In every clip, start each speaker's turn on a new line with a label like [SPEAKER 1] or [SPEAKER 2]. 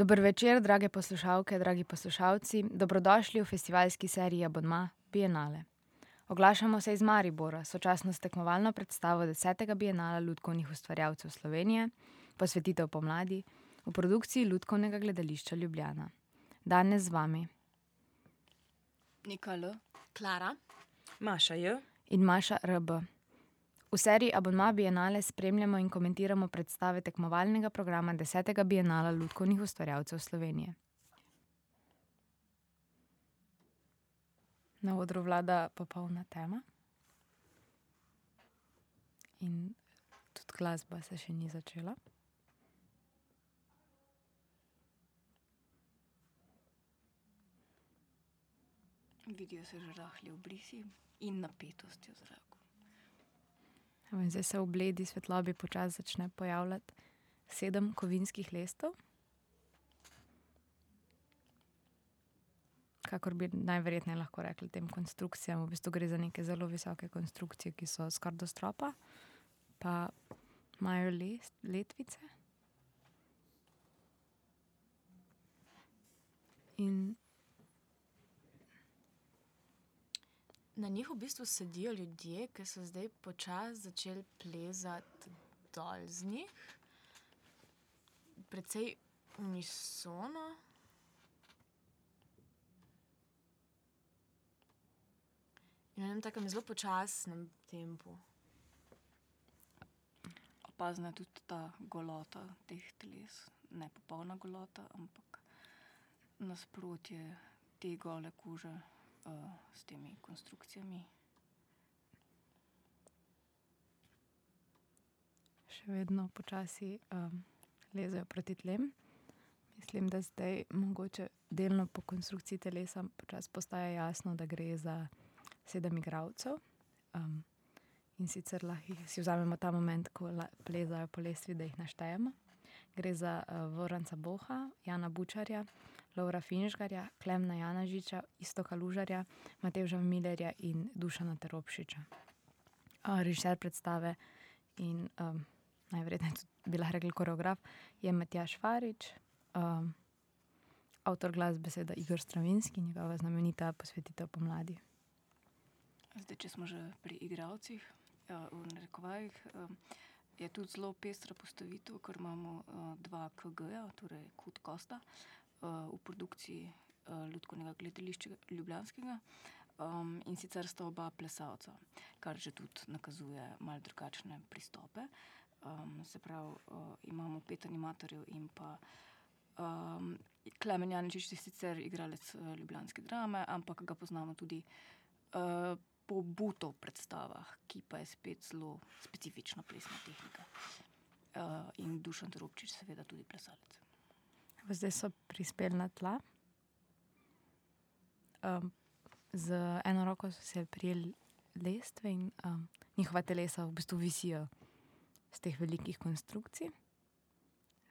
[SPEAKER 1] Dober večer, drage poslušalke, dragi poslušalci. Dobrodošli v festivalski seriji Abonma Bienale. Oglašamo se iz Maribora, sočasno s tekmovalno predstavo desetega Bienala lutkovnih ustvarjalcev Slovenije, posvetitev pomladi, v produkciji Lutkovnega gledališča Ljubljana. Danes z vami
[SPEAKER 2] Nika L,
[SPEAKER 3] Klara,
[SPEAKER 4] Maša J.
[SPEAKER 1] in Maša R. V seriji Abonma Bienale spremljamo in komentiramo predstave tekmovalnega programa desetega Bienala lutkovnih ustvarjalcev Slovenije. Na odru vlada popolna tema. In tudi glasba se še ni začela.
[SPEAKER 2] vidijo se že rahli obrisi in napetost je v zraku.
[SPEAKER 1] In zdaj se v bledi svetlobi počasi začne pojavljati sedem kovinskih lestev. Kakor bi najverjetneje lahko rekli tem konstrukcijam, v bistvu gre za neke zelo visoke konstrukcije, ki so skoraj do stropa. Pa imajo letvice. In
[SPEAKER 3] Na njih v bistvu sedijo ljudje, ki so zdaj počasi začeli plezati dol z njih. Precej unisono. In v enem takem zelo počasnem tempu.
[SPEAKER 2] Opazna je tudi ta golota teh teles. Ne popolna golota, ampak nasprotje te gole kože, s temi konstrukcijami.
[SPEAKER 1] še vedno počasi, lezejo proti tlem. Mislim, da zdaj mogoče delno po konstrukciji telesa počasi postaja jasno, da gre za sedem igralcev. in sicer lahko si vzamemo ta moment, ko plezajo po lestvi, da jih naštejemo. Gre za, Voranta Boha, Jana Bučarja, Lovra Finžgarja, Klemna Janežiča, Iztoka Lužarja, Matevža Milerja in Dušana Teropšiča. režiser predstave in, najverjetneje tudi bi lahko rekli koreograf je Matjaž Farič, avtor glasbe seveda Igor Stravinski, njegova znamenita posvetitev pomladi.
[SPEAKER 2] Zdaj, če smo že pri igralcih, v narekovajih, je tudi zelo pestra postavitev, ker imamo, dva KG-ja, torej Kut Kosta, v produkciji, Lutkovnega gledališča ljubljanskega. in sicer sta oba plesalca, kar že tudi nakazuje malo drugačne pristope. se pravi, imamo pet animatorjev in pa, Klemen Janežič je sicer igralec, ljubljanske Drame, ampak ga poznamo tudi, po Butov predstavah, ki pa je spet zelo specifična plesna tehnika. in Dušan Teropčič seveda tudi plesalec.
[SPEAKER 1] Zdaj so prispeli na tla. z eno roko so se prijeli lestve in, njihova telesa v bistvu visijo s teh velikih konstrukcij.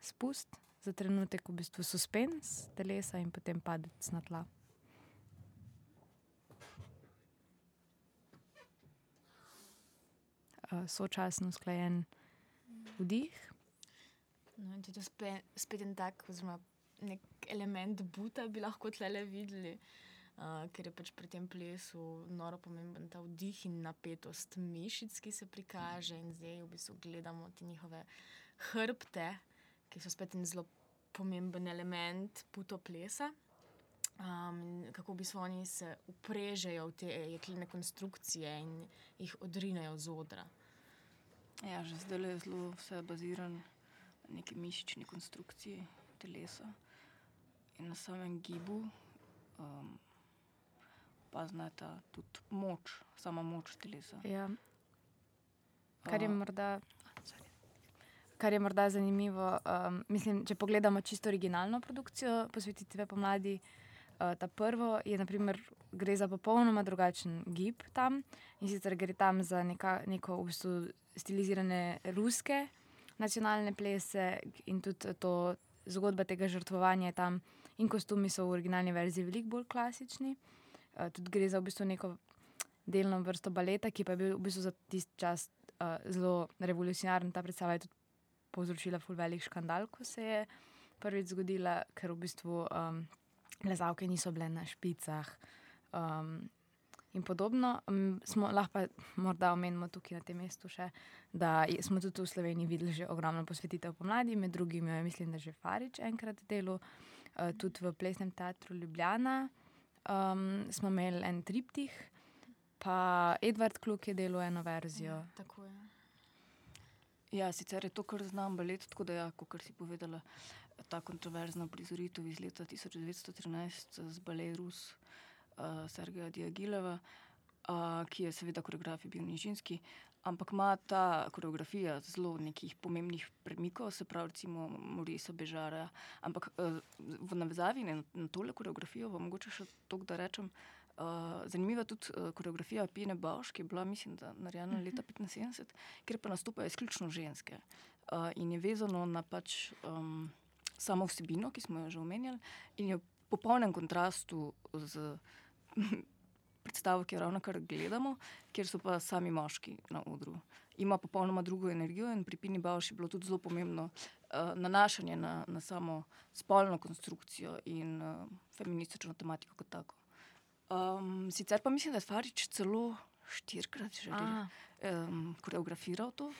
[SPEAKER 1] Spust, za trenutek v bistvu suspenz telesa in potem padec na tla. sočasno usklajen vdih.
[SPEAKER 3] No, in tudi spet en tak oziroma neki element Buta bi lahko tulele videli, ker je pač pri tem plesu noro pomemben ta vdih in napetost mišic, ki se prikaže, in zdaj v bistvu gledamo te njihove hrbte, ki so spet en zelo pomemben element Butoplesa. kako v bistvu oni se vprežejo v te jeklene konstrukcije in jih odrinejo z odra.
[SPEAKER 2] Ja, že zdajle je zelo vse bazirano neki mišični konstrukciji telesa. In na samem gibu, opazna je ta tudi moč, sama moč telesa.
[SPEAKER 1] Ja. Kar je morda, kar je morda zanimivo, mislim, če pogledamo čisto originalno produkcijo Posvetitve pomladi, ta prvo je na primer, gre za popolnoma drugačen gib tam. In sicer gre tam za neko v bistvu stilizirane ruske nacionalne plese in tudi to, zgodba tega žrtvovanja tam in kostumi so v originalni verziji veliko bolj klasični. tudi gre za v bistvu neko delno vrsto baleta, ki pa je bil v bistvu za tisti čas, zelo revolucionaren, ta predstava je tudi povzročila ful velik škandal, ko se je prvič zgodila, ker v bistvu um, plezalke niso bile na špicah. Um, In podobno um, smo lahko pa morda omenimo tukaj na tem mestu še, da smo tudi v Sloveniji videli že ogromno posvetitev pomladi, med drugim, mislim, da že Farič enkrat delo, uh, tudi v plesnem teatru Ljubljana um, smo imeli en triptih, pa Edward Kluk je delal eno verzijo.
[SPEAKER 3] Ja, tako je.
[SPEAKER 2] Ja, sicer je to, kar znam balet, tako da, ja, kot si povedala, ta kontroverzna prizoritev iz leta 1913 z balet Rus uh, Sergeja Diagileva, uh, ki je seveda koreograf bil nižinski, ampak ima ta koreografija zelo nekih pomembnih premikov, se pravi, recimo Morisa Bežara. Ampak uh, v navezavi na, na tole koreografijo, vam mogoče še to, da rečem. Uh, zanimiva je tudi uh, koreografija Pine Bauš, ki je bila, mislim, da narejena uh -huh. leta 75, kjer pa nastopajo izključno ženske. Uh, in je vezano na pač, um, samo vsebino, ki smo jo že omenjali, in je v popolnem kontrastu z predstavo, ki jo ravno kar gledamo, kjer so pa sami moški na odru. Ima popolnoma drugo energijo in pri Pini Bauš je bilo tudi zelo pomembno uh, nanašanje na, na samo spolno konstrukcijo in uh, feministično tematiko kot tako. Um, sicer pa mislim, da je Farič celo štirikrat že um, koreografiral to.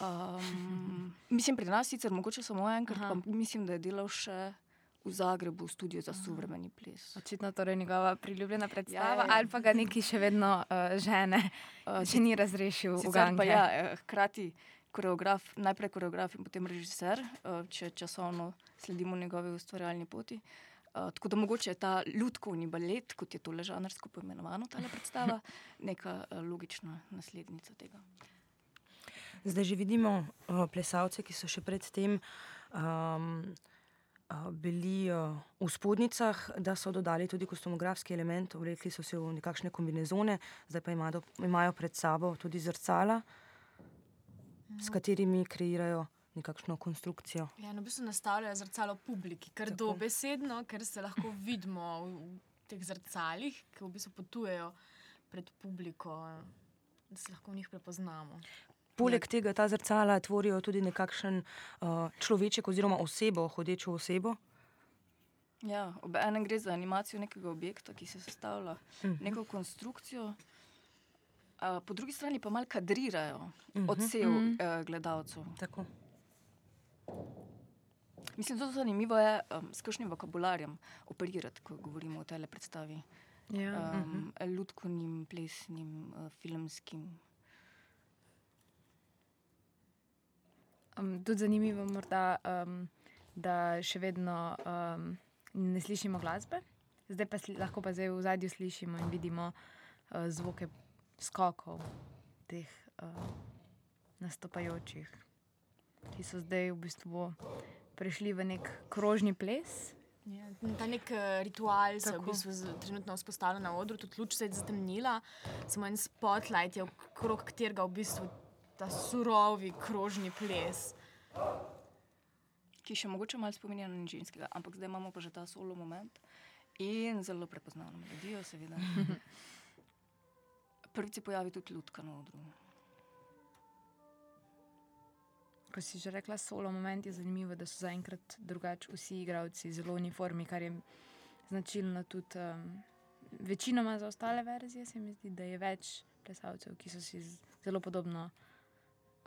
[SPEAKER 2] Um, mislim, pri nas sicer mogoče samo enkrat, pa mislim, da je delal še v Zagrebu, studio za suvremeni ples.
[SPEAKER 1] Očitno torej njegova priljubljena predstava, ja, ja. ali pa ga neki še vedno uh, žene, uh, če ni razrešil
[SPEAKER 2] Uganda. Ja, eh, hkrati koreograf, najprej koreograf in potem režiser, uh, če časovno sledimo njegovi ustvarjalni poti. Uh, tako da mogoče je ta ljudkovni balet, kot je to ležanarsko poimenovano, ta predstava, neka uh, logična naslednica tega.
[SPEAKER 4] Zdaj že vidimo uh, plesalce, ki so še predtem. Um, bili v spodnicah, da so dodali tudi kostumografski element, oblekli so se v nekakšne kombinezone, zdaj pa imajo, imajo pred sabo tudi zrcala, s katerimi kreirajo nekakšno konstrukcijo.
[SPEAKER 3] Ja, no, v bistvu nastavljajo zrcalo publiki, kar Tako. dobesedno, ker se lahko vidimo v teh zrcalih, ki v bistvu potujejo pred publiko, da se lahko v njih prepoznamo.
[SPEAKER 4] Poleg ja. tega ta zrcala tvorijo tudi nekakšen uh, človeček oziroma osebo, hodečo osebo.
[SPEAKER 2] Ja, ob enem gre za animacijo nekega objekta, ki se sestavlja, uh mhm. -huh. neko konstrukcijo, uh, po drugi strani pa malo kadrirajo uh -huh. odsev uh -huh. uh, gledalcev.
[SPEAKER 4] Tako.
[SPEAKER 2] Mislim, da je zanimivo, je, um, s kakšnim vokabularjem operirati, ko govorimo o tej predstavi. Ja. Um, uh -huh. Ljudkovnim, plesnim, uh, filmskim.
[SPEAKER 1] Um, tudi zanimivo je, um, da še vedno um, ne slišimo glasbe, zdaj pa sli, lahko pa zdaj v zadju slišimo in vidimo uh, zvoke skokov teh uh, nastopajočih, ki so zdaj v bistvu prišli v nek krožni ples.
[SPEAKER 3] Ja, ta nek uh, ritual se je v bistvu trenutno vzpostavil na odru, tudi luč se je zatemnila, samo en spotlight je okrog katerega v bistvu ta surovi krožni ples.
[SPEAKER 2] Ki še mogoče malo spominja na ženskega, ampak zdaj imamo pa že ta solo moment in zelo prepoznavno melodijo, seveda. Prvič se pojavi tudi ljudka na odru.
[SPEAKER 1] Ko si že rekla, solo moment je zanimivo, da so zaenkrat drugačni vsi igravci, zelo uniformi, kar je značilno tudi um, večinoma za ostale verzije. Se mi zdi, da je več plesalcev, ki so si zelo podobno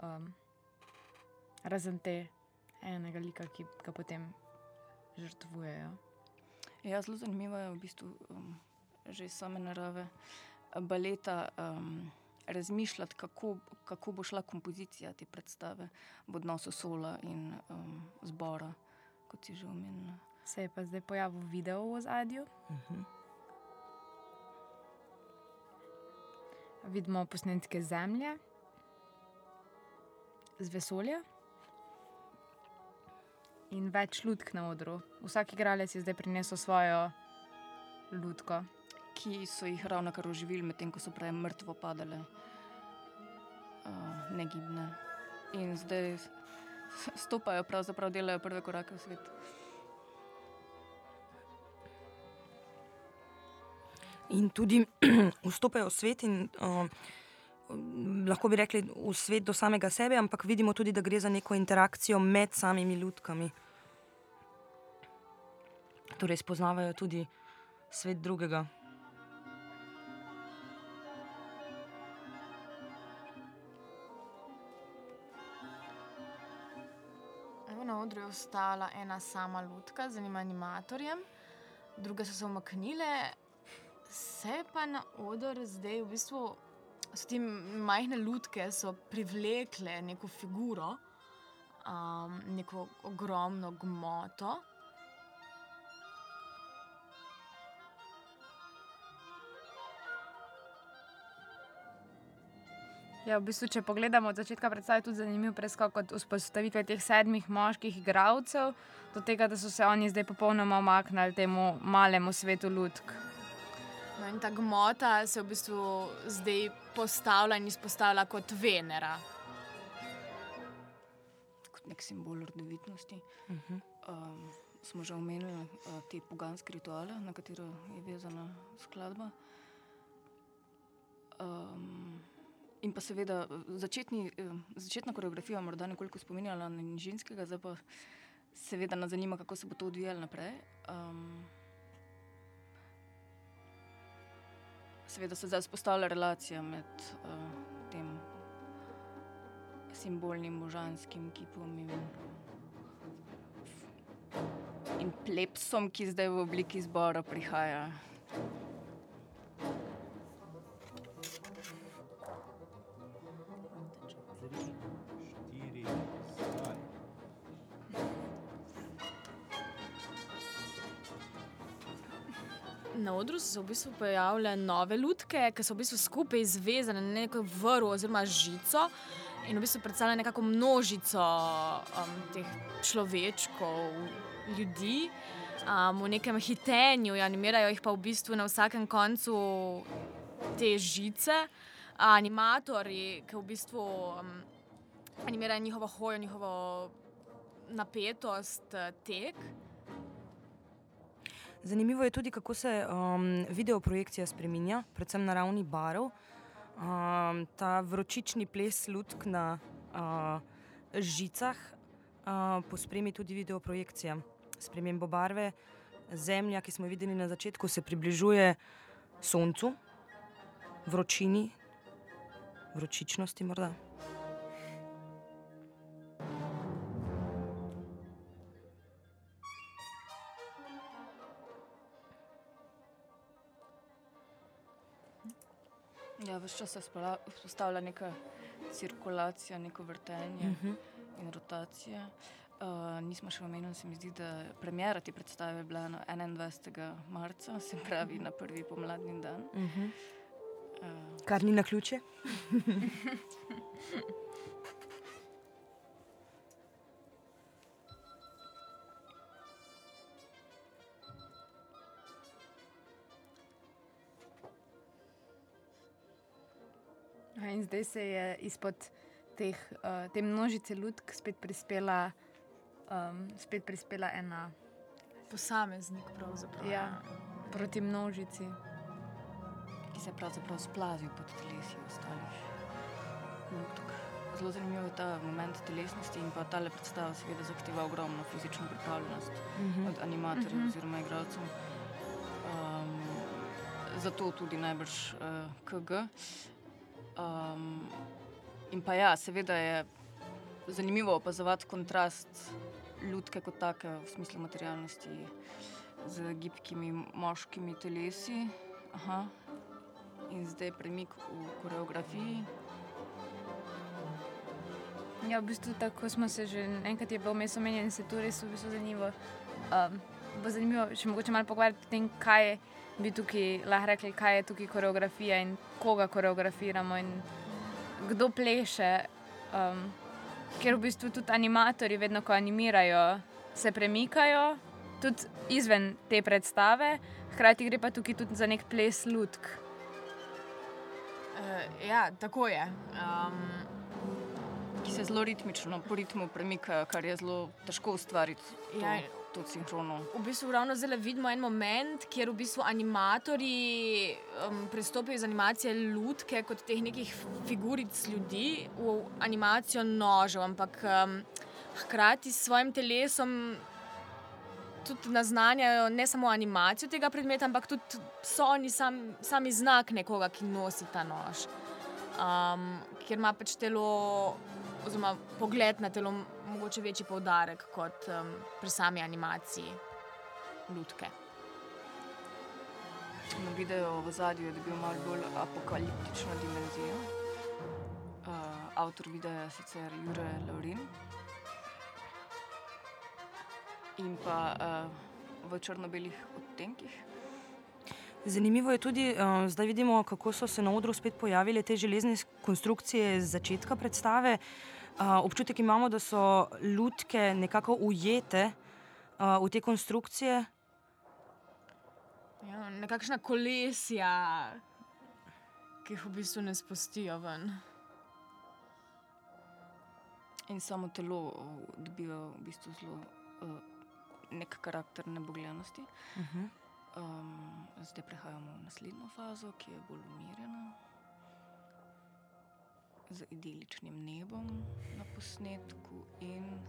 [SPEAKER 1] um, razen te enega lika, ki ga potem žrtvujejo.
[SPEAKER 2] Ja, zelo zanimivo je v bistvu um, že same narave baleta. Um, Razmišljati, kako, kako bo šla kompozicija te predstave v odnosu sola in um, zbora, kot si že omenila.
[SPEAKER 1] Se je pa zdaj pojavil video v zadju. Uh mhm. -huh. Vidimo posnetke zemlje, z vesolja in več lutk na odru. Vsak igralec je zdaj prinesel svojo lutko.
[SPEAKER 2] Ki so jih ravno kar oživili, medtem ko so prej mrtvo padale, uh, negibne. In zdaj stopajo, pravzaprav delajo prve korake v svet.
[SPEAKER 4] In tudi vstopajo v svet, in uh, lahko bi rekli, v svet do samega sebe, ampak vidimo tudi, da gre za neko interakcijo med samimi ljudkami. torej spoznavajo tudi svet drugega.
[SPEAKER 3] Na odru je ostala ena sama lutka z enim animatorjem, druge so se umaknile, se pa na oder zdaj v bistvu so te majhne so privlekle neko figuro, um, neko ogromno gmoto.
[SPEAKER 1] Ja, v bistvu, če pogledamo od začetka predstave, je tudi zanimiv preskok od vzpostavitve teh sedmih moških igralcev do tega, da so se oni zdaj popolnoma omaknili temu malemu svetu lutk.
[SPEAKER 3] No, in ta gmota se v bistvu zdaj postavlja in izpostavlja kot Venera.
[SPEAKER 2] kot nek simbol rodovitnosti.
[SPEAKER 4] Uh -huh.
[SPEAKER 2] Um, smo že omenili uh, te poganske rituale, na katero je vezana skladba. Um, in pa seveda začetni, eh, začetna koreografija, morda nekoliko spominjala na Nižinskega, zdaj pa seveda nas zanima, kako se bo to odvijalo naprej. Um, seveda se zdaj vzpostavlja relacija med uh, tem simbolnim božanskim kipom in, in plepsom, ki zdaj v obliki zbora prihaja.
[SPEAKER 3] Odru so se v bistvu pojavile nove lutke, ki so v bistvu skupaj zvezane na neko vrvo oziroma žico in v bistvu predstavljajo nekako množico um, teh človečkov, ljudi. Um, v nekem hitenju, animirajo jih pa v bistvu na vsakem koncu te žice, animatorji, ki v bistvu um, animirajo njihovo hojo, njihovo napetost, eh, tek.
[SPEAKER 4] Zanimivo je tudi, kako se um, videoprojekcija spremenja, predvsem na ravni barov. Um, ta vročični ples lutk na uh, žicah uh, pospremi tudi videoprojekcija. Spremembo barve, zemlja, ki smo jo videli na začetku, se približuje soncu, vročini, vročičnosti morda.
[SPEAKER 2] Vse čas se vzpola- vzpostavlja neka cirkulacija, neko vrtenje
[SPEAKER 4] Uh -huh.
[SPEAKER 2] in rotacija. Uh, nismo še omenili, se mi zdi, da premjera te predstave je bila na 21. marca, se pravi na prvi pomladni dan.
[SPEAKER 4] Uh -huh.
[SPEAKER 2] Uh,
[SPEAKER 4] Kar ni na ključe.
[SPEAKER 1] zdaj se je izpod teh, uh, te množice lutk spet prispela, um, spet prispela ena
[SPEAKER 3] Posameznik pravzaprav.
[SPEAKER 1] Ja. proti množici.
[SPEAKER 2] ki se pravzaprav splazijo pod telesi ostalih lutk. Zelo zanimiv je ta moment telesnosti in pa ta predstava seveda zahteva ogromno fizično pripravljenost
[SPEAKER 4] Uh -huh.
[SPEAKER 2] od animatorjev
[SPEAKER 1] Mhm.
[SPEAKER 2] oziroma igralcev. Um, zato tudi najbrž uh, KG. Um, in pa ja, seveda je zanimivo opazovati kontrast lutke kot take v smislu materialnosti z gibkimi moškimi telesi. Aha. In zdaj premik v koreografiji.
[SPEAKER 1] Ja, v bistvu tako smo se že enkrat je bilo vmes omenjeno, in se to res v bistvu zanimivo. Um, bo zanimivo še mogoče malo pogovarjati o tem, kaj bi tukaj lahko rekli, kaj je tukaj koreografija in koga koreografiramo in kdo pleše. Um, ker v bistvu tudi animatorji, vedno ko animirajo, se premikajo tudi izven te predstave, hkrati gre pa tukaj tudi za nek ples lutk.
[SPEAKER 3] Uh, ja, tako je. Um,
[SPEAKER 2] Ki se zelo ritmično, po ritmu premikajo, kar je zelo težko ustvariti. To,
[SPEAKER 3] Ja.
[SPEAKER 2] To sinhrono.
[SPEAKER 3] v bistvu ravno zdaj vidimo en moment, kjer v bistvu animatorji um, pristopijo iz animacije lutke kot teh nekih figuric ljudi v animacijo nožev, ampak um, hkrati s svojim telesom tudi naznanjajo ne samo animacijo tega predmeta, ampak tudi so oni sam, sami znak nekoga, ki nosi ta nož. Um, ker ima pač telo, oziroma pogled na telo, mogoče večji poudarek kot um, pri sami animaciji lutke.
[SPEAKER 2] Na videu v zadju je dobil malo bolj apokaliptično dimenzijo. Uh, avtor videa je sicer Jure Laurin. In pa uh, v črno-belih odtenkih.
[SPEAKER 4] Zanimivo je tudi, uh, zdaj vidimo, kako so se na odru spet pojavile te železne konstrukcije z začetka predstave. Uh, občutek imamo, da so lutke nekako ujete uh, v te konstrukcije.
[SPEAKER 3] Ja, nekakšna kolesja, ki jih v bistvu ne spustijo ven.
[SPEAKER 2] In samo telo uh, dobiva v bistvu zelo uh, nek karakter nebogljenosti.
[SPEAKER 4] Uh -huh.
[SPEAKER 2] Um, zdaj prehajamo v naslednjo fazo, ki je bolj umirjena, z idiličnim nebom na posnetku in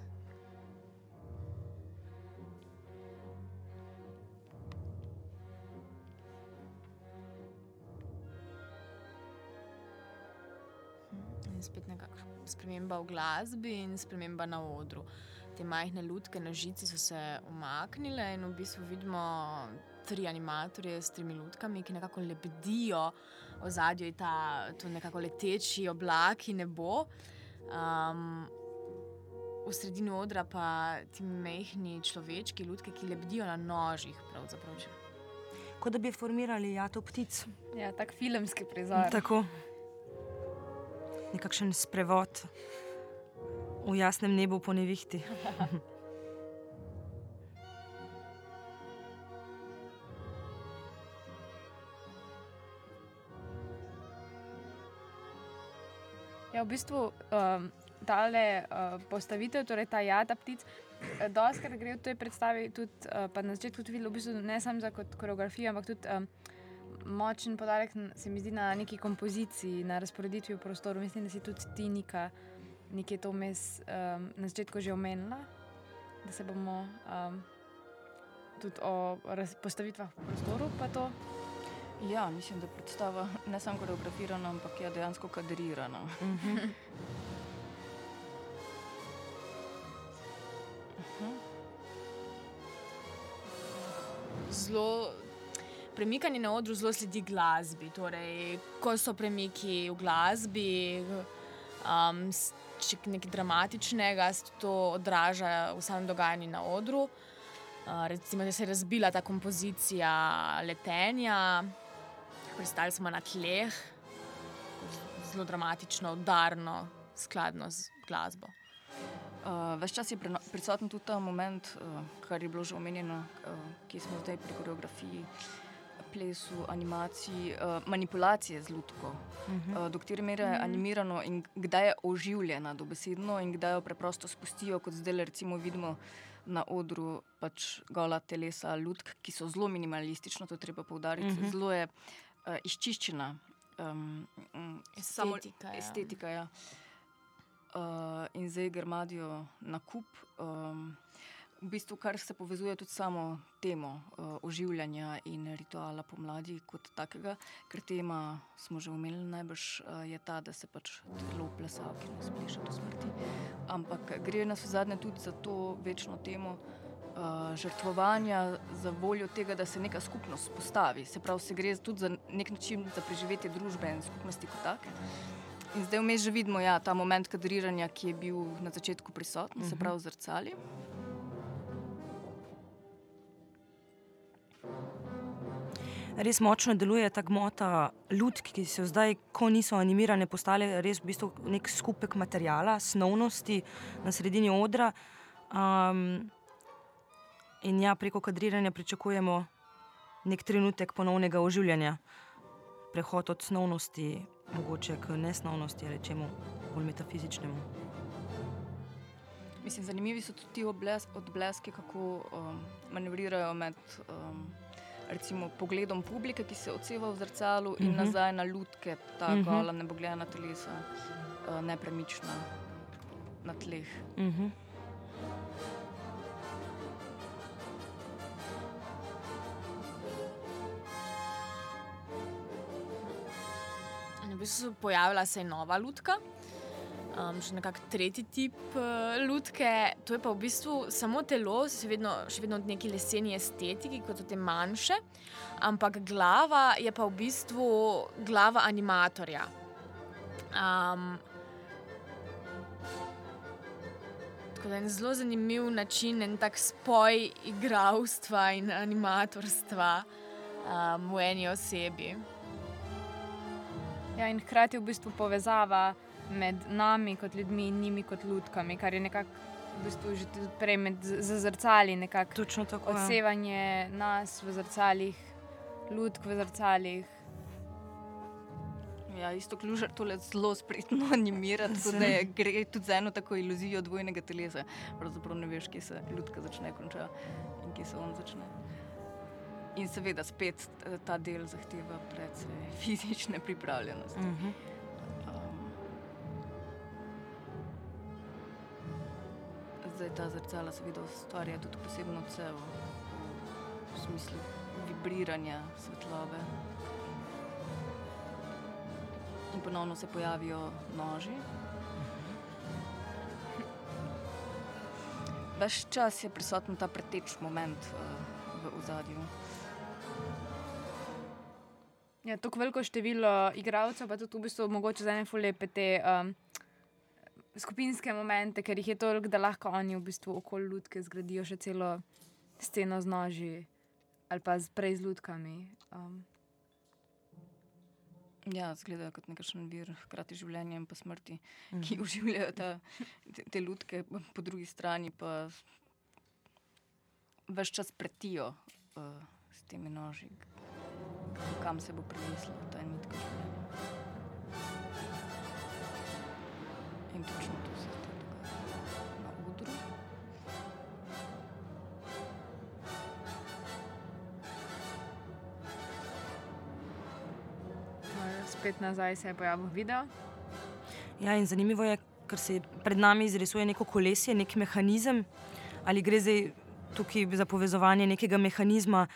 [SPEAKER 3] In spet nekakšna sprememba v glasbi in sprememba na odru. Te majhne lutke na žici so se umaknile in v bistvu vidimo tri animatorje s tremi lutkami, ki nekako lebdijo v zadju, je ta nekako leteči oblak in nebo. Um, v sredini odra pa ti majhni človečki, lutke, ki lebdijo na nožih.
[SPEAKER 4] Kot da bi formirali jato ptic.
[SPEAKER 1] Ja, tak filmski prizor.
[SPEAKER 4] Tako. Nekakšen sprevod v jasnem nebu po nevihti.
[SPEAKER 1] Ja, v bistvu um, tale uh, postavitev, torej ta jata ptic, eh, doskrat gre v tej predstavi tudi, uh, pa na začetku tudi videl, v bistvu ne samo za kot koreografijo, ampak tudi um, močen podarek se mi zdi na neki kompoziciji, na razporeditvi v prostoru. Mislim, da si tudi ti Nika nekje to vmes um, na začetku že omenila, da se bomo um, tudi o postavitvah v prostoru pa to.
[SPEAKER 2] Ja, mislim, da je predstava ne samo koreografirana, ampak je dejansko kadrirana.
[SPEAKER 3] zelo. Premikanje na odru zelo sledi glasbi. Torej, ko so premiki v glasbi, um, s- če nekaj dramatičnega, se to odraža v samem dogajanju na odru. Uh, recimo, da se je razbila ta kompozicija letenja, pristali smo na tleh, zelo dramatično, udarno, skladno z glasbo.
[SPEAKER 2] Uh, Ves čas je prisoten tudi ta moment, uh, kar je bilo že omenjeno, uh, ki smo zdaj pri koreografiji, plesu, animaciji, uh, manipulacije z lutko. Uh, do katere mere je animirano in kdaj je oživljena dobesedno in kdaj jo preprosto spustijo, kot zdaj recimo vidimo na odru, pač gola telesa lutk, ki so zelo minimalistična, to treba poudariti.
[SPEAKER 4] Mhm.
[SPEAKER 2] Zelo je uh, izčiščena. Um, samo-
[SPEAKER 3] Estetika, ja.
[SPEAKER 2] Estetika, ja. Uh, in zdaj grmadijo na kup. Um, v bistvu, kar se povezuje tudi samo temo uh, oživljanja in rituala pomladi kot takega, ker tema, smo že omenili, najbrž uh, je ta, da se pač telo plesalke ne spleše do smrti. Ampak gre nas v zadnje tudi za to večno temo. Uh, žrtvovanja za voljo tega, da se neka skupnost postavi. Se pravi, se gre tudi za nek način za preživetje družbe in skupnosti kot take. In zdaj vmes že vidimo ja, ta moment kadriranja, ki je bil na začetku prisoten, uh -huh. se pravi zrcali.
[SPEAKER 4] Res močno deluje ta gmota lutk, ki so zdaj, ko niso animirane, postale res v bistvu nek skupek materijala, snovnosti na sredini odra. Um, in ja, preko kadriranja pričakujemo nek trenutek ponovnega oživljanja, prehod od snovnosti, mogoče k nesnovnosti ali čemu bolj metafizičnemu.
[SPEAKER 2] Mislim, zanimivi so tudi ti obles, odbleski, kako um, manevrirajo med um, recimo, pogledom publike, ki se odseva v zrcalu, in
[SPEAKER 4] Mhm.
[SPEAKER 2] nazaj na lutke, ta
[SPEAKER 4] Mhm.
[SPEAKER 2] -huh. gola, nebogljena telesa, uh, nepremična na tleh.
[SPEAKER 4] Uh -huh.
[SPEAKER 3] Pojavila se nova lutka. Um, še nekako tretji tip uh, lutke, to je pa v bistvu samo telo, se vedno, še vedno neki leseni estetiki, kot so te manjše, ampak glava je pa v bistvu glava animatorja. Um, tako da je zelo zanimiv način, en tak spoj igralstva in animatorstva um, v eni osebi.
[SPEAKER 1] Ja, in hkrati v bistvu povezava med nami kot ljudmi in njimi kot lutkami, kar je nekako v bistvu že tudi prej med zrcali,
[SPEAKER 4] Točno tako. ja.
[SPEAKER 1] odsevanje nas v zrcalih, lutk v zrcalih.
[SPEAKER 2] Ja, isto klužar tole zelo spretno animira, tako da je, gre tudi za eno tako iluzijo dvojnega telesa. Pravzaprav ne veš, kje se ljudka začne, konča in kje se on začne. In seveda spet eh, ta del zahteva precej fizične pripravljenosti.
[SPEAKER 4] Mhm.
[SPEAKER 2] Um, zdaj ta zrcala seveda ustvarja tudi posebno cevo, v smislu vibriranja svetlobe. In ponovno se pojavijo noži. Ves čas je prisoten ta preteč moment uh, v ozadju.
[SPEAKER 1] Ja, tako veliko število igralcev, pa tudi v bistvu mogoče za ene fulepe te um, skupinske momente, ker jih je toliko, da lahko oni v bistvu okoli lutke zgradijo še celo sceno z noži ali pa z prej z lutkami. Um,
[SPEAKER 2] Ja, zgledajo kot nekakšen vir hkrati življenja in pa smrti, ki oživljajo ta, te, te lutke, po drugi strani pa več čas pretijo uh, s temi noži, kam se bo prinesla ta nitka življenja. In točno to se dogaja na odru.
[SPEAKER 1] no, spet nazaj se je pojavil video.
[SPEAKER 4] Ja, in zanimivo je, ker se pred nami izrisuje neko kolesje, nek mehanizem. Ali gre zdaj tukaj za povezovanje nekega mehanizma,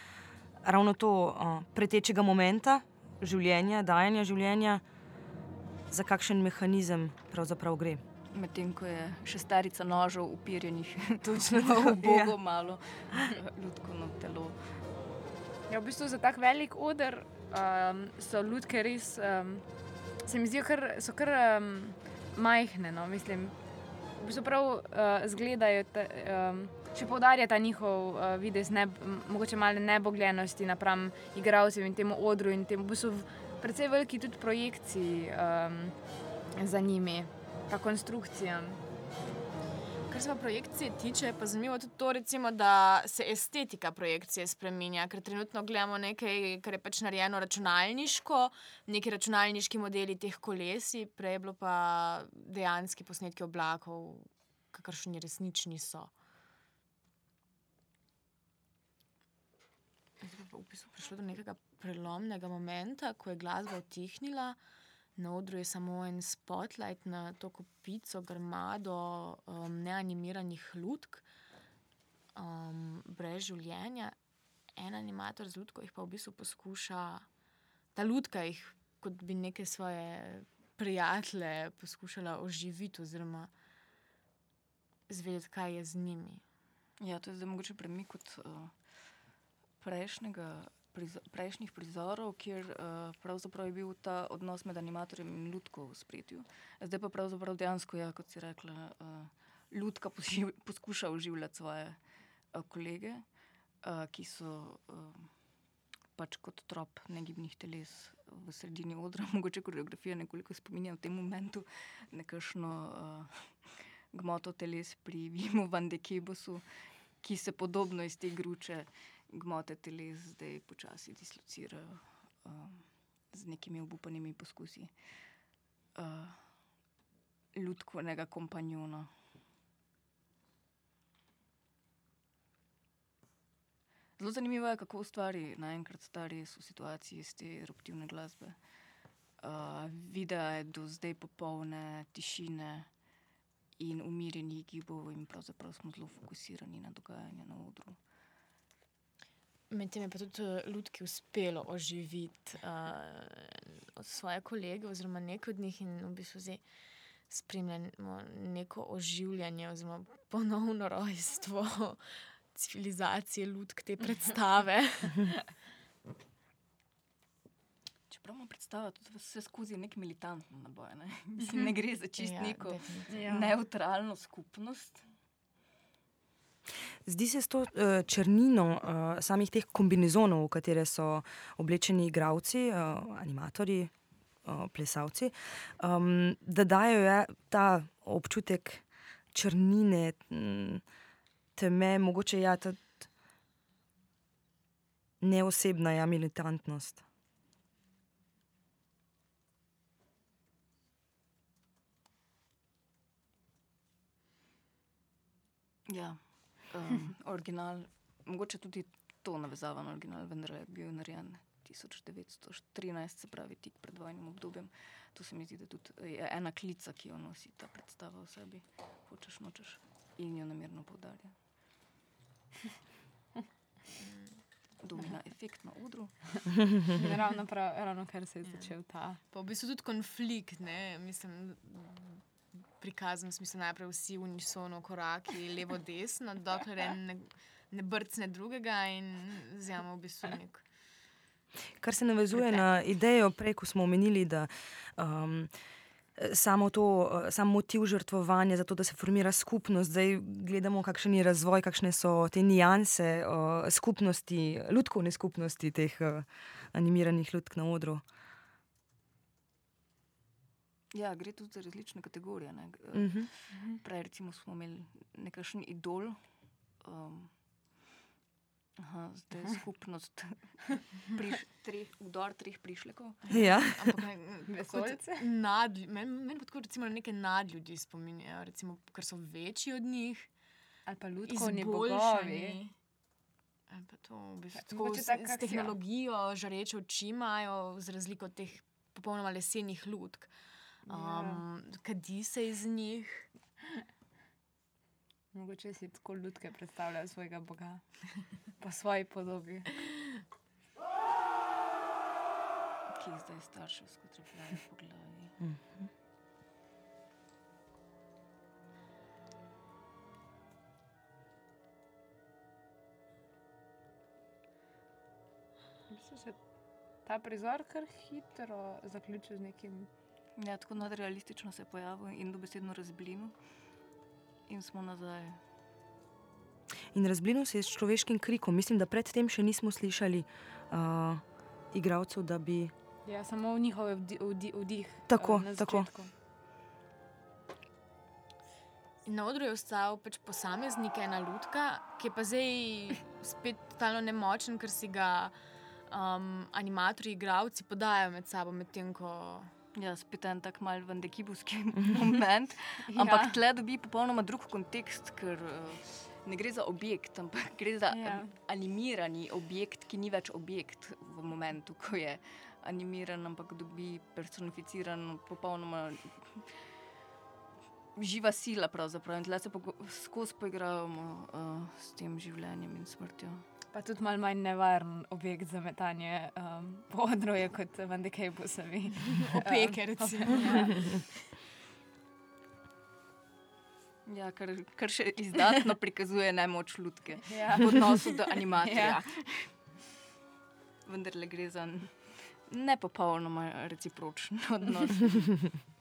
[SPEAKER 4] ravno to uh, pretečega momenta življenja, dajanja življenja, za kakšen mehanizem pravzaprav gre.
[SPEAKER 2] Medtem ko je šesterica nožev upirjenih točno v bogo malo ljudsko telo.
[SPEAKER 1] Ja, v bistvu za tak velik oder um, so lutke res, um, se mi zdijo, kar, so kar um, majhne. No, mislim, v bistvu prav uh, zgledajo, te, um, še poudarja ta njihov uh, videz, ne, mogoče malo nebogljenosti napram igralcem in temu odru in temu, v bistvu precej veliki tudi projekciji um, za njimi, pa konstrukcijam.
[SPEAKER 3] Kar se pa projekcije tiče, pa zanimivo tudi to, recimo, da se estetika projekcije spremenja, ker trenutno gledamo nekaj, kar je pač narejeno računalniško, neki računalniški modeli teh kolesi, prej je bilo pa dejanski posnetki oblakov, kakršni resnični so. Zdaj pa je v bistvu prišlo do nekega prelomnega momenta, ko je glasba utihnila. Na odru je samo en spotlight na to kopico, grmado um, neanimiranih lutk, um, brez življenja. En animator z lutko jih pa v bistvu poskuša, ta lutka jih, kot bi neke svoje prijatelje poskušala oživiti, oziroma zvedeti, kaj je z njimi.
[SPEAKER 2] Ja, to je zdaj mogoče premik od uh, prejšnjega, prizo, prejšnjih prizorov, kjer uh, pravzaprav je bil ta odnos med animatorjem in ljudko v spredju. Zdaj pa pravzaprav dejansko, ja, kot si rekla, uh, ljudka poživ, poskuša oživljati svoje uh, kolege, uh, ki so uh, pač kot trop negibnih teles v sredini odra. Mogoče koreografija nekoliko spominja v tem momentu nekakšno. Uh, gmoto teles pri Vimu van de Kebosu, ki se podobno iz te gruče gmote teles zdaj počasi dislocirajo um, z nekimi obupanimi poskusi uh, ljudskega kompanjona. Zelo zanimivo je, kako ustvari naenkrat ta res v situaciji iz te eruptivne glasbe. Uh, videa je do zdaj popolne tišine in umirjenih gibov, in pravzaprav smo zelo fokusirani na dogajanje na odru.
[SPEAKER 3] Medtem je pa tudi eh, ljudki uspelo oživiti uh, od svoje kolege, oziroma nekaj od njih, in v bistvu zdaj spremljamo neko oživljanje, oziroma ponovno rojstvo civilizacije, ljudk te predstave.
[SPEAKER 2] Čeprav imamo predstavo, da je vse skozi nek militantni naboj. Ne, Mislim, ne gre za čist
[SPEAKER 3] Ja,
[SPEAKER 2] neko
[SPEAKER 3] definitivno.
[SPEAKER 1] Ja.
[SPEAKER 2] neutralno skupnost.
[SPEAKER 4] Zdi se s to uh, črnino uh, samih teh kombinezonov, v katere so oblečeni igravci, uh, animatorji, uh, plesalci, um, da dajo ja, ta občutek črnine, m, teme, mogoče ja, ta neosebna ja, militantnost.
[SPEAKER 2] Ja, um, original, mogoče tudi to navezava na original, vendar je bil narejen 1913, se pravi tik pred vojnim obdobjem. To se mi zdi, da tudi je ena klica, ki jo nosi ta predstava v sebi, hočeš nočeš in jo namerno poudarja. Domina efekt na odru.
[SPEAKER 1] ravno, prav, ravno kar se je začel ta.
[SPEAKER 3] Pa v bistvu tudi konflikt, ne? mislim, prikazan, v smislu najprej vsi unisono koraki, levo, desno, dokler en ne, ne brcne drugega in vzamemo v bistvu nek.
[SPEAKER 4] Kar se navezuje na idejo, prej, ko smo omenili, da um, samo to, sam motiv žrtvovanja, zato da se formira skupnost, zdaj gledamo, kakšen je razvoj, kakšne so te nianse uh, skupnosti, ljudkovne skupnosti teh uh, animiranih ljudk na odru.
[SPEAKER 2] Ja, gre tudi za različne kategorije. Ne.
[SPEAKER 4] Uh -huh.
[SPEAKER 2] Prej recimo, smo imeli nekakšen idol. Um, aha, zdaj je skupnost priš, treh, vdor treh prišlekov.
[SPEAKER 4] Ja.
[SPEAKER 3] Meni meni pa tako recimo neke nadljudje spominjajo, recimo, ker so večji od njih.
[SPEAKER 1] Ali pa ljudkovni bogovi.
[SPEAKER 3] to v bistvu tako
[SPEAKER 1] mogoče
[SPEAKER 3] s,
[SPEAKER 1] tako,
[SPEAKER 3] s
[SPEAKER 1] ja.
[SPEAKER 3] tehnologijo, žareče oči imajo, z razliko od teh popolnoma lesenih lutk.
[SPEAKER 1] Ja.
[SPEAKER 3] Um, Kadi se iz njih.
[SPEAKER 1] Mogoče si tako ljudke predstavljajo svojega boga, po svoji podobi.
[SPEAKER 2] ki jih zdaj starševsko trepljajo po glavi.
[SPEAKER 1] Mislim, se ta prizor kar hitro zaključil z nekim.
[SPEAKER 2] Ja, tako nadrealistično se je pojavil in dobesedno razblinil. In smo nazaj.
[SPEAKER 4] In razblinil se je s človeškim krikom. Mislim, da predtem še nismo slišali uh, igralcev, da bi.
[SPEAKER 1] Ja, samo v vdi, vdi, vdih.
[SPEAKER 4] Tako,
[SPEAKER 1] na
[SPEAKER 4] tako.
[SPEAKER 3] In na odru je ostal pač posameznik, ena ljudka, ki je pa zdaj spet totalno nemočen, ker si ga um, animatorji, igravci podajajo med sabo, medtem ko.
[SPEAKER 2] Ja, spet en tak mal vendekibovski moment. Ampak tle dobi popolnoma drug kontekst, ker uh, ne gre za objekt, ampak gre za
[SPEAKER 1] Ja.
[SPEAKER 2] ja. animirani objekt, ki ni več objekt v momentu, ko je animiran, ampak dobi personificiran, popolnoma živa sila. Pravzaprav. In tle se skozi poigravamo uh, s tem življenjem in smrtjo.
[SPEAKER 1] Pa tudi malo manj nevaren objekt za metanje um, po odru kot Vandekejbusovi.
[SPEAKER 3] Opeke, recimo.
[SPEAKER 2] Ja, kar, kar še izdatno prikazuje nemoč ljudke
[SPEAKER 1] Ja.
[SPEAKER 2] v odnosu do animatorja.
[SPEAKER 1] Ja.
[SPEAKER 2] Vendar le gre za ne popolnoma recipročen odnos.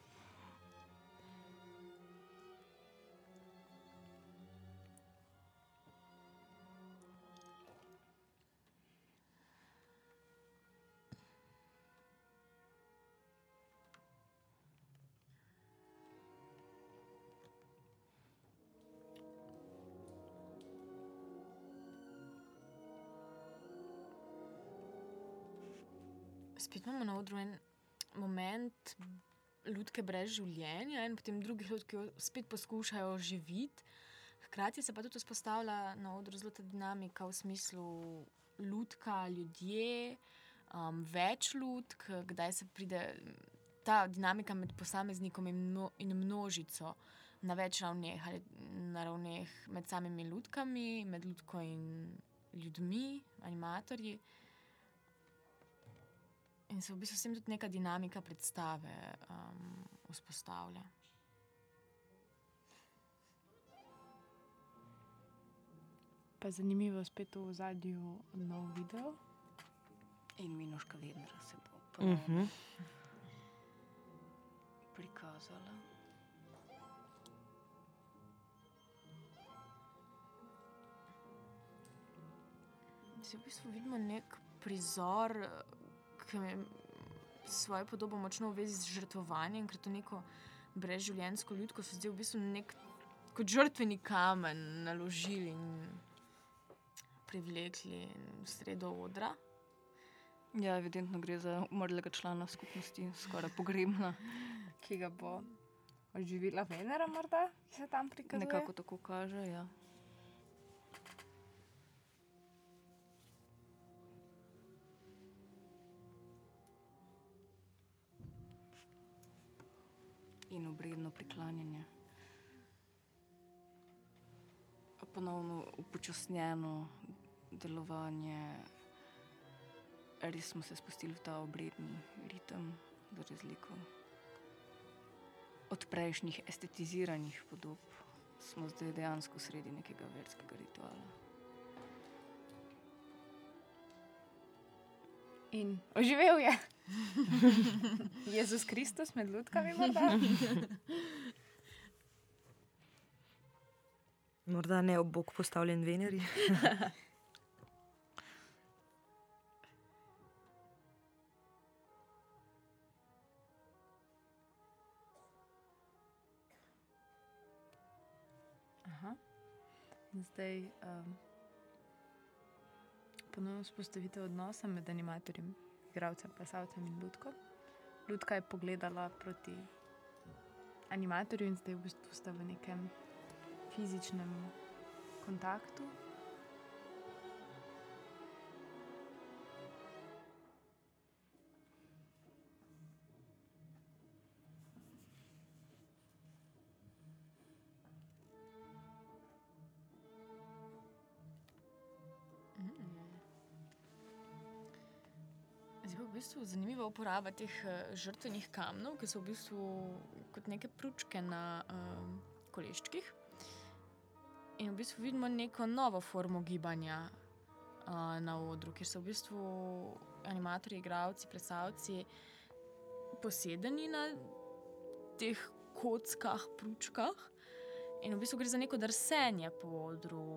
[SPEAKER 3] Spet imamo na odru en moment ljudke brez življenja in potem drugih ljudk, ki jo spet poskušajo oživiti. Hkrati se pa tudi vzpostavlja na odru zelo ta dinamika v smislu ljudka, ljudje, um, več ljudk, kdaj se pride ta dinamika med posameznikom in, mno, in množico na več ravneh, ali na ravneh med samimi ljudkami, med ljudko in ljudmi, animatorji. In se v bistvu s tem tudi neka dinamika predstave um, vzpostavlja.
[SPEAKER 1] Pa zanimivo spet v zadju nov video.
[SPEAKER 2] In Minoška Vednera se bo
[SPEAKER 4] Uh
[SPEAKER 2] ponovno
[SPEAKER 4] -huh.
[SPEAKER 2] prikazala.
[SPEAKER 3] Se v bistvu vidimo nek prizor, ki je svojo podobo močno v vezi z žrtvovanjem, ker to neko brezživljenjsko ljudsko se zdi v bistvu nek kot žrtveni kamen naložili in privlekli v sredo odra.
[SPEAKER 2] Ja, evidentno gre za umrlega člana skupnosti, skoraj pogrebna.
[SPEAKER 1] Ki ga bo oživila Venera, morda, ki se tam prikazuje.
[SPEAKER 2] Nekako tako kaže. Ja. In obredno priklanjanje. Ponovno upočasnjeno delovanje, res smo se spustili v ta obredni ritem, za razliko od prejšnjih estetiziranih podob, smo zdaj dejansko sredi nekega verskega rituala.
[SPEAKER 1] In oživel je. Jezus Kristus med ljudkami, morda.
[SPEAKER 4] Morda ne ob bok postavljen Veneri.
[SPEAKER 1] Zdaj um, ponovno vzpostavitev odnosa med animatorjem, igralcem, plesalcem in ljudko. Ljudka je pogledala proti animatorju in zdaj v bistvu sta v nekem fizičnem kontaktu.
[SPEAKER 3] Bistvu zanimiva uporaba teh eh, žrtvenih kamnov, ki so v bistvu kot neke pručke na um, koleščkih. In v bistvu vidimo neko novo formo gibanja uh, na odru, kjer so v bistvu animatorji, igravci, plesalci posedeni na teh kockah, pručkah. In v bistvu gre za neko drsenje po odru.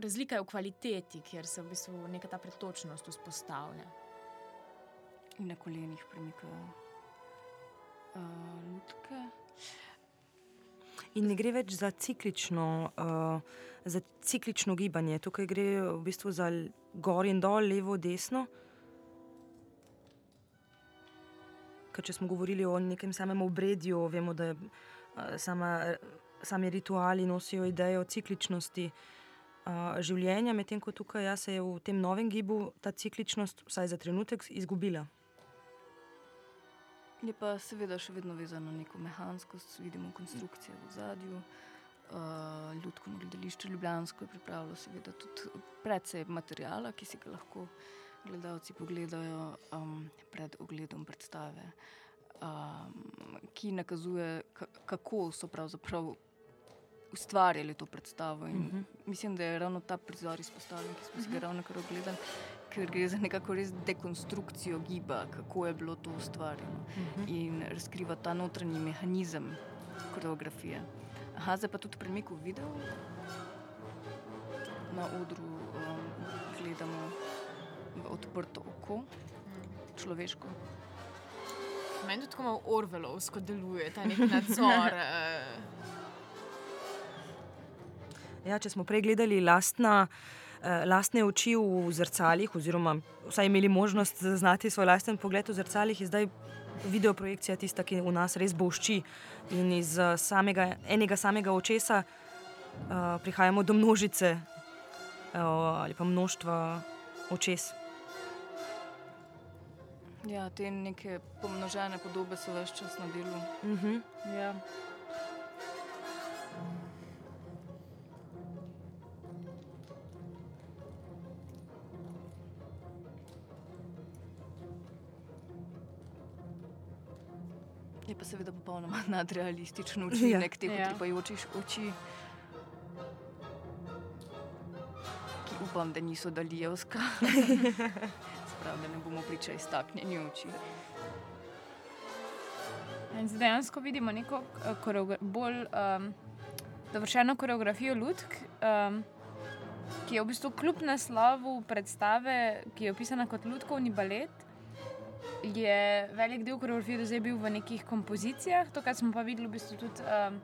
[SPEAKER 3] Razlika je v kvaliteti, kjer se v bistvu neka ta pretočnost vzpostavlja.
[SPEAKER 2] In na kolenih premikajo uh, lutke.
[SPEAKER 4] In ne gre več za ciklično, uh, za ciklično gibanje, tukaj gre v bistvu za gor in dol, levo, desno. Ker če smo govorili o nekem samem obredju, vemo, da uh, sama, sami rituali nosijo idejo cikličnosti uh, življenja, medtem ko tukaj ja, se je v tem novem gibu ta cikličnost, vsaj za trenutek, izgubila.
[SPEAKER 2] Je pa seveda še vedno vezano na neko mehanskost, vidimo konstrukcije v zadju. Uh, Ljudsko gledališče Ljubljansko je pripravilo seveda tudi precej materijala, ki si ga lahko gledalci pogledajo um, pred ogledom predstave, um, ki nakazuje, ka- kako so pravzaprav ustvarjali to predstavo. In
[SPEAKER 4] Mhm.
[SPEAKER 2] Mislim, da je ravno ta prizor izpostavljen, ki smo si ga ravno kar ogledali, ker gre za nekako res dekonstrukcijo giba, kako je bilo to ustvarjeno in razkriva ta notranji mehanizem koreografije. Aha, zdaj pa tudi premik v videu. Na odru um, gledamo v odprto oko, človeško.
[SPEAKER 3] Meni tudi tako malo orvelovsko deluje ta nek nadzor. eh,
[SPEAKER 4] Ja, če smo prej gledali lastna, lastne oči v zrcalih, oziroma vsaj imeli možnost zaznati svoj lasten pogled v zrcalih, je zdaj videoprojekcija tista, ki v nas res bošči. In iz eh, samega, enega samega očesa uh, prihajamo do množice uh, ali pa množstva očes.
[SPEAKER 2] Ja, te neke pomnožene podobe so več čas na delu.
[SPEAKER 4] Uh -huh.
[SPEAKER 1] Ja.
[SPEAKER 2] Seveda popolnoma nadrealističen učinek teh
[SPEAKER 1] Ja.
[SPEAKER 2] utripajočih oči. Ki upam, da niso dalijevska. Sprav, da ne bomo priča iztaknjeni oči.
[SPEAKER 1] In zdaj dejansko vidimo neko eh, koreogra- bolj um, dovršeno koreografijo lutk, um, ki je v bistvu kljub naslovu predstave, ki je opisana kot lutkovni balet. Je velik del koreografije do zdaj bil v nekih kompozicijah, to, kar smo pa videli, v bistvu tudi um,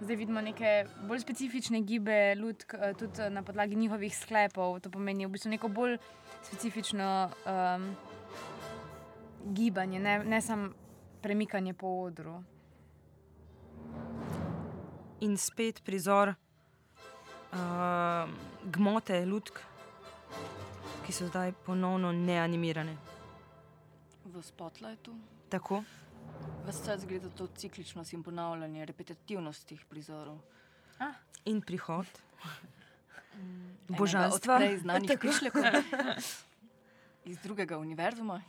[SPEAKER 1] zdaj vidimo neke bolj specifične gibe lutk, eh, tudi eh, na podlagi njihovih sklepov. To pomeni v bistvu neko bolj specifično um, gibanje, ne, ne samo premikanje po odru.
[SPEAKER 4] In spet prizor uh, gmote lutk, ki so zdaj ponovno neanimirane.
[SPEAKER 2] V spotlightu.
[SPEAKER 4] Tako.
[SPEAKER 2] Ves čas gre za to cikličnost in ponavljanje, repetitivnost teh prizorov.
[SPEAKER 4] In prihod
[SPEAKER 2] Enega
[SPEAKER 4] božanstva.
[SPEAKER 2] Od prej znanih prišlekov iz drugega univerzuma.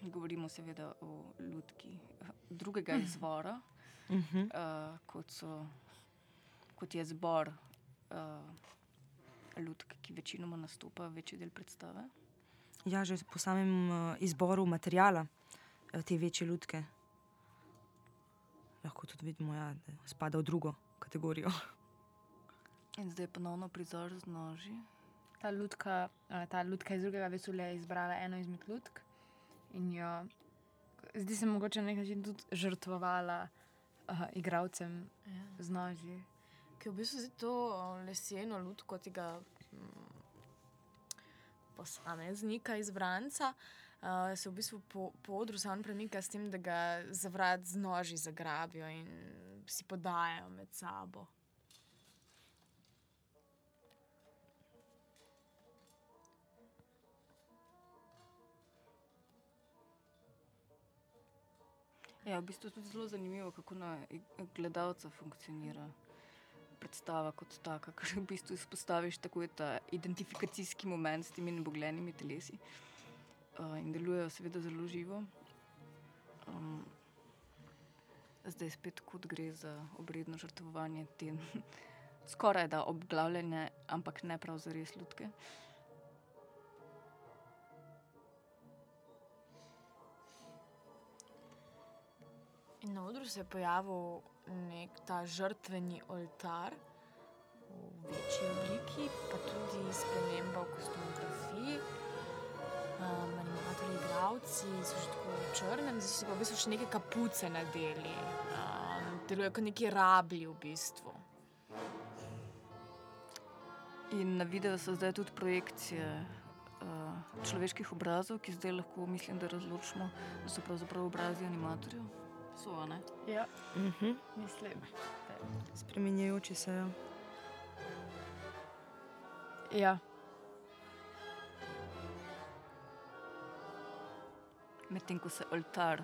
[SPEAKER 2] Govorimo seveda o lutki eh, drugega izvora,
[SPEAKER 4] Uh -huh.
[SPEAKER 2] uh, kot, so, kot je zbor uh, lutk, ki večinoma nastopa večji del predstave.
[SPEAKER 4] Ja, že po samem uh, izboru materijala uh, te večje lutke. Lahko tudi vidimo, ja, da spada v drugo kategorijo.
[SPEAKER 2] In zdaj ponovno prizor z noži.
[SPEAKER 1] Ta lutka, eh, ta lutka iz drugega vesolja je izbrala eno izmed lutk in jo, zdi se, mogoče na nek način tudi žrtvovala uh, igravcem
[SPEAKER 3] Ja.
[SPEAKER 1] z noži.
[SPEAKER 3] Ki je v bistvu to leseno lutko tega mm, posameznika, izbranca, uh, se v bistvu po, po odru sam premika s tem, da ga za vrat z noži zagrabijo in si podajo med sabo.
[SPEAKER 2] Ja, v bistvu je tudi zelo zanimivo, kako na ig- gledalca funkcionira predstava kot taka, ker v bistvu izpostaviš tako ta identifikacijski moment s temi nebogljenimi telesi. Uh, in delujejo seveda zelo živo. Um, zdaj spet kot gre za obredno žrtvovanje te skoraj da obglavljene, ampak ne prav za res ljudke.
[SPEAKER 3] Na odru se je pojavil nek ta žrtveni oltar v večji obliki, pa tudi sprememba v kostumografiji. Um, animatorji, igravci so že tako v črnem, zdaj so pa v bistvu še neke kapuce nadeli. Um, delujejo kot neki rablji v bistvu.
[SPEAKER 2] In na videu so zdaj tudi projekcije uh, človeških obrazov, ki zdaj lahko mislim, da razločimo, da so pravzaprav obrazi animatorjev. Ne?
[SPEAKER 1] Ja,
[SPEAKER 4] Uh -huh.
[SPEAKER 1] mislim.
[SPEAKER 4] Spremenjajoči se. Ja.
[SPEAKER 1] Ja,
[SPEAKER 2] Medtem ko se oltar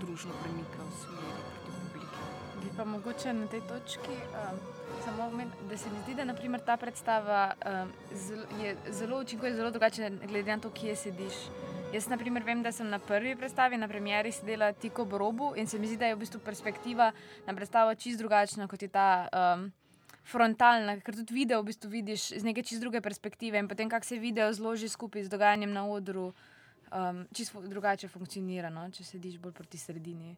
[SPEAKER 2] družno premika v smeri proti publiki.
[SPEAKER 1] bi pa mogoče na tej točki um, samo omenil, da se mi zdi, da naprimer, ta predstava um, zelo, je zelo učinkuje, zelo drugače, glede na to, kje sediš. Jaz, na primer, vem, da sem na prvi predstavi, na premjeri, sedela tik ob robu in se mi zdi, da je v bistvu perspektiva na predstavo čist drugačna kot je ta. Um, Frontalna, ker tudi video v bistvu vidiš iz neke čist druge perspektive, in potem, kako se video zloži skupaj z dogajanjem na odru, um, čisto drugače funkcionira, no? če sediš bolj proti sredini.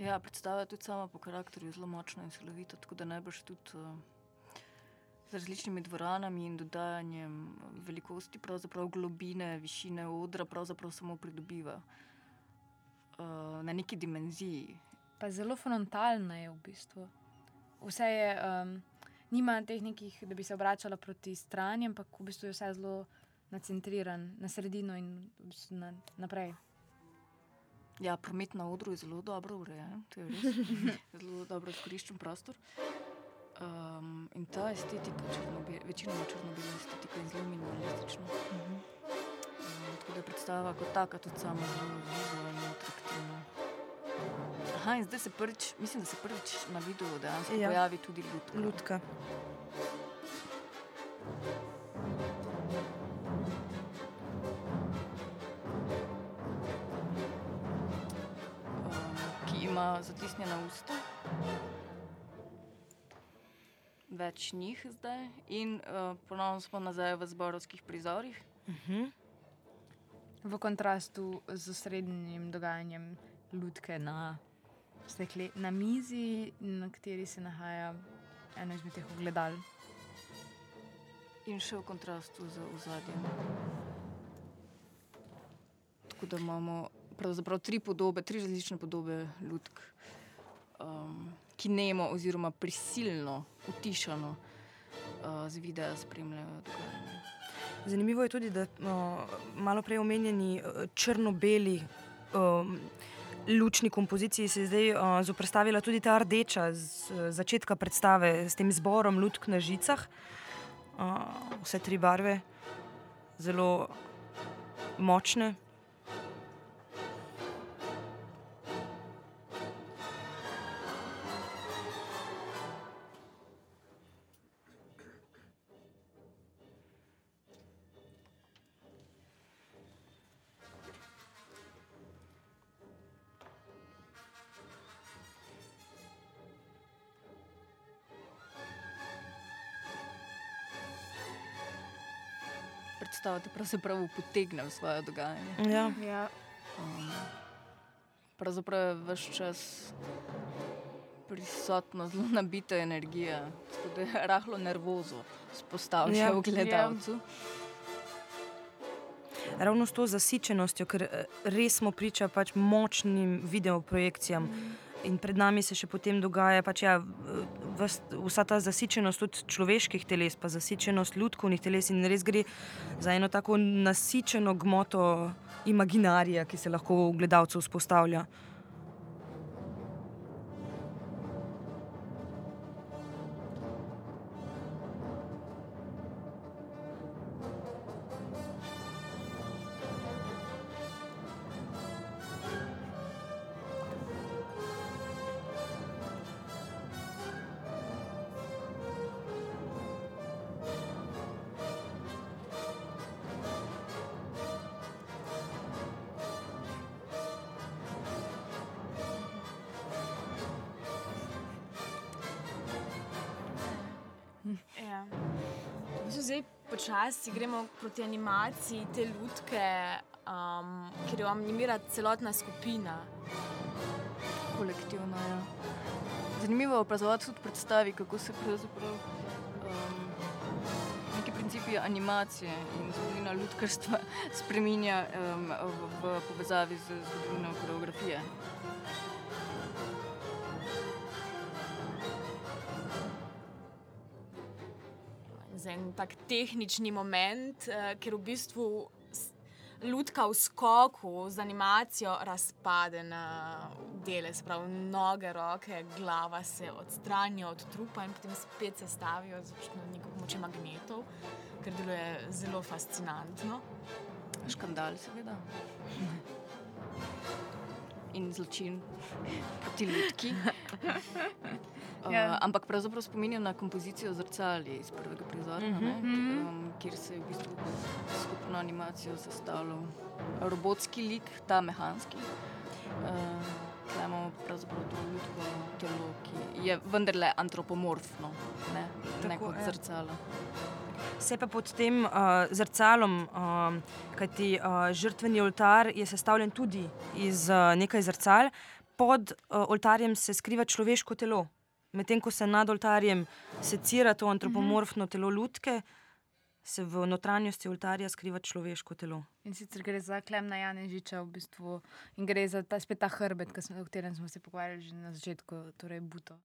[SPEAKER 2] Ja, predstava je tudi sama po karakterju zelo močna in silovita, tako da najbrž tudi uh, z različnimi dvoranami in dodajanjem velikosti, pravzaprav globine, višine odra, pravzaprav samo pridobiva uh, na neki dimenziji.
[SPEAKER 1] Pa zelo frontalna je v bistvu. Vse je, um, nima teh nekih, da bi se obračala proti strani, ampak v bistvu je vse zelo nacentriran na sredino in v bistvu na, naprej.
[SPEAKER 2] Ja, promet na odru je zelo dobro urejen, to je res zelo dobro izkoriščen prostor. Um, in ta estetika, črnobe, večinoma črno-bela estetika in zelo minimalistična. Uh -huh. um, tako da je predstava kot taka tudi sama zelo vizualno atraktivna. Aha, in zdaj se prvič, mislim, da se prvič na videu dejansko
[SPEAKER 4] ja.
[SPEAKER 2] pojavi tudi lutka.
[SPEAKER 4] lutka.
[SPEAKER 2] Um, ki ima zatisnjena usta. Več njih zdaj in uh, ponovno smo nazaj v zborovskih prizorih.
[SPEAKER 4] Mhm.
[SPEAKER 1] V kontrastu z srednjim dogajanjem lutke na, stekle, na mizi, na kateri se nahaja eno izmed teh ogledal.
[SPEAKER 2] In še v kontrastu z ozadjem. Tako da imamo pravzaprav tri podobe, tri različne podobe lutk, um, ki nemo oziroma prisilno, utišano uh, z videa spremljajo dogajanje.
[SPEAKER 4] Zanimivo je tudi, da no, malo prej omenjeni eh, črno-beli um, lučni kompoziciji se je zdaj uh, zoprstavila tudi ta rdeča z začetka predstave s tem zborom lutk na žicah. Uh, vse tri barve, zelo močne.
[SPEAKER 2] Pravzaprav potegne v svoje dogajanje.
[SPEAKER 4] Ja.
[SPEAKER 1] Ja.
[SPEAKER 2] Um, pravzaprav je vse čas prisotna zelo nabita energija, tako da je rahlo nervozo spostavlja
[SPEAKER 4] Ja.
[SPEAKER 2] ja. v gledalcu.
[SPEAKER 4] Ravno s to zasičenostjo, ker eh, res smo priča pač močnim videoprojekcijam. In pred nami se še potem dogaja, pač ja, vsa ta zasičenost tudi človeških teles, pa zasičenost ljudkovnih teles. In res gre za eno tako nasičeno gmoto imaginarija, ki se lahko v gledalcu vzpostavlja.
[SPEAKER 3] Proti animaciji te lutke, um, ker jo animira celotna skupina.
[SPEAKER 2] Kolektivno je. Ja. Zanimivo je opazovati tudi predstavi, kako se pravzaprav um, neki principi animacije in zgodovina ljudkarstva spreminja um, v, v povezavi z zgodovino koreografije.
[SPEAKER 3] Za en tak tehnični moment, eh, ker v bistvu lutka v skoku z animacijo razpade na dele, sprav noge, roke, glava se odstranijo od trupa in potem spet se stavijo z neko pomočjo magnetov, kar deluje zelo fascinantno.
[SPEAKER 2] Škandal, seveda. In zločin proti ljudki. Uh,
[SPEAKER 1] Ja.
[SPEAKER 2] ampak pravzaprav spominjam na kompozicijo zrcali iz prvega prizora, -huh.
[SPEAKER 1] Mhm.
[SPEAKER 2] um, kjer se je v bistvu skupno animacijo sestavljal robotski lik, ta mehanski. Uh, Tukaj imamo pravzaprav to ljudsko telo, ki je vendarle antropomorfno, ne, ne
[SPEAKER 4] Tako,
[SPEAKER 2] kot
[SPEAKER 4] ja.
[SPEAKER 2] zrcalo.
[SPEAKER 4] Se pa pod tem uh, zrcalom, uh, kajti uh, žrtveni oltar je sestavljen tudi iz uh, nekaj zrcal, pod uh, oltarjem se skriva človeško telo. Medtem ko se nad oltarjem secira to antropomorfno telo lutke, se v notranjosti oltarja skriva človeško telo.
[SPEAKER 1] In sicer gre za Klemna Janežiča v bistvu in gre za ta spet ta hrbet, smo- o katerem smo se pogovarjali že na začetku, torej Buto.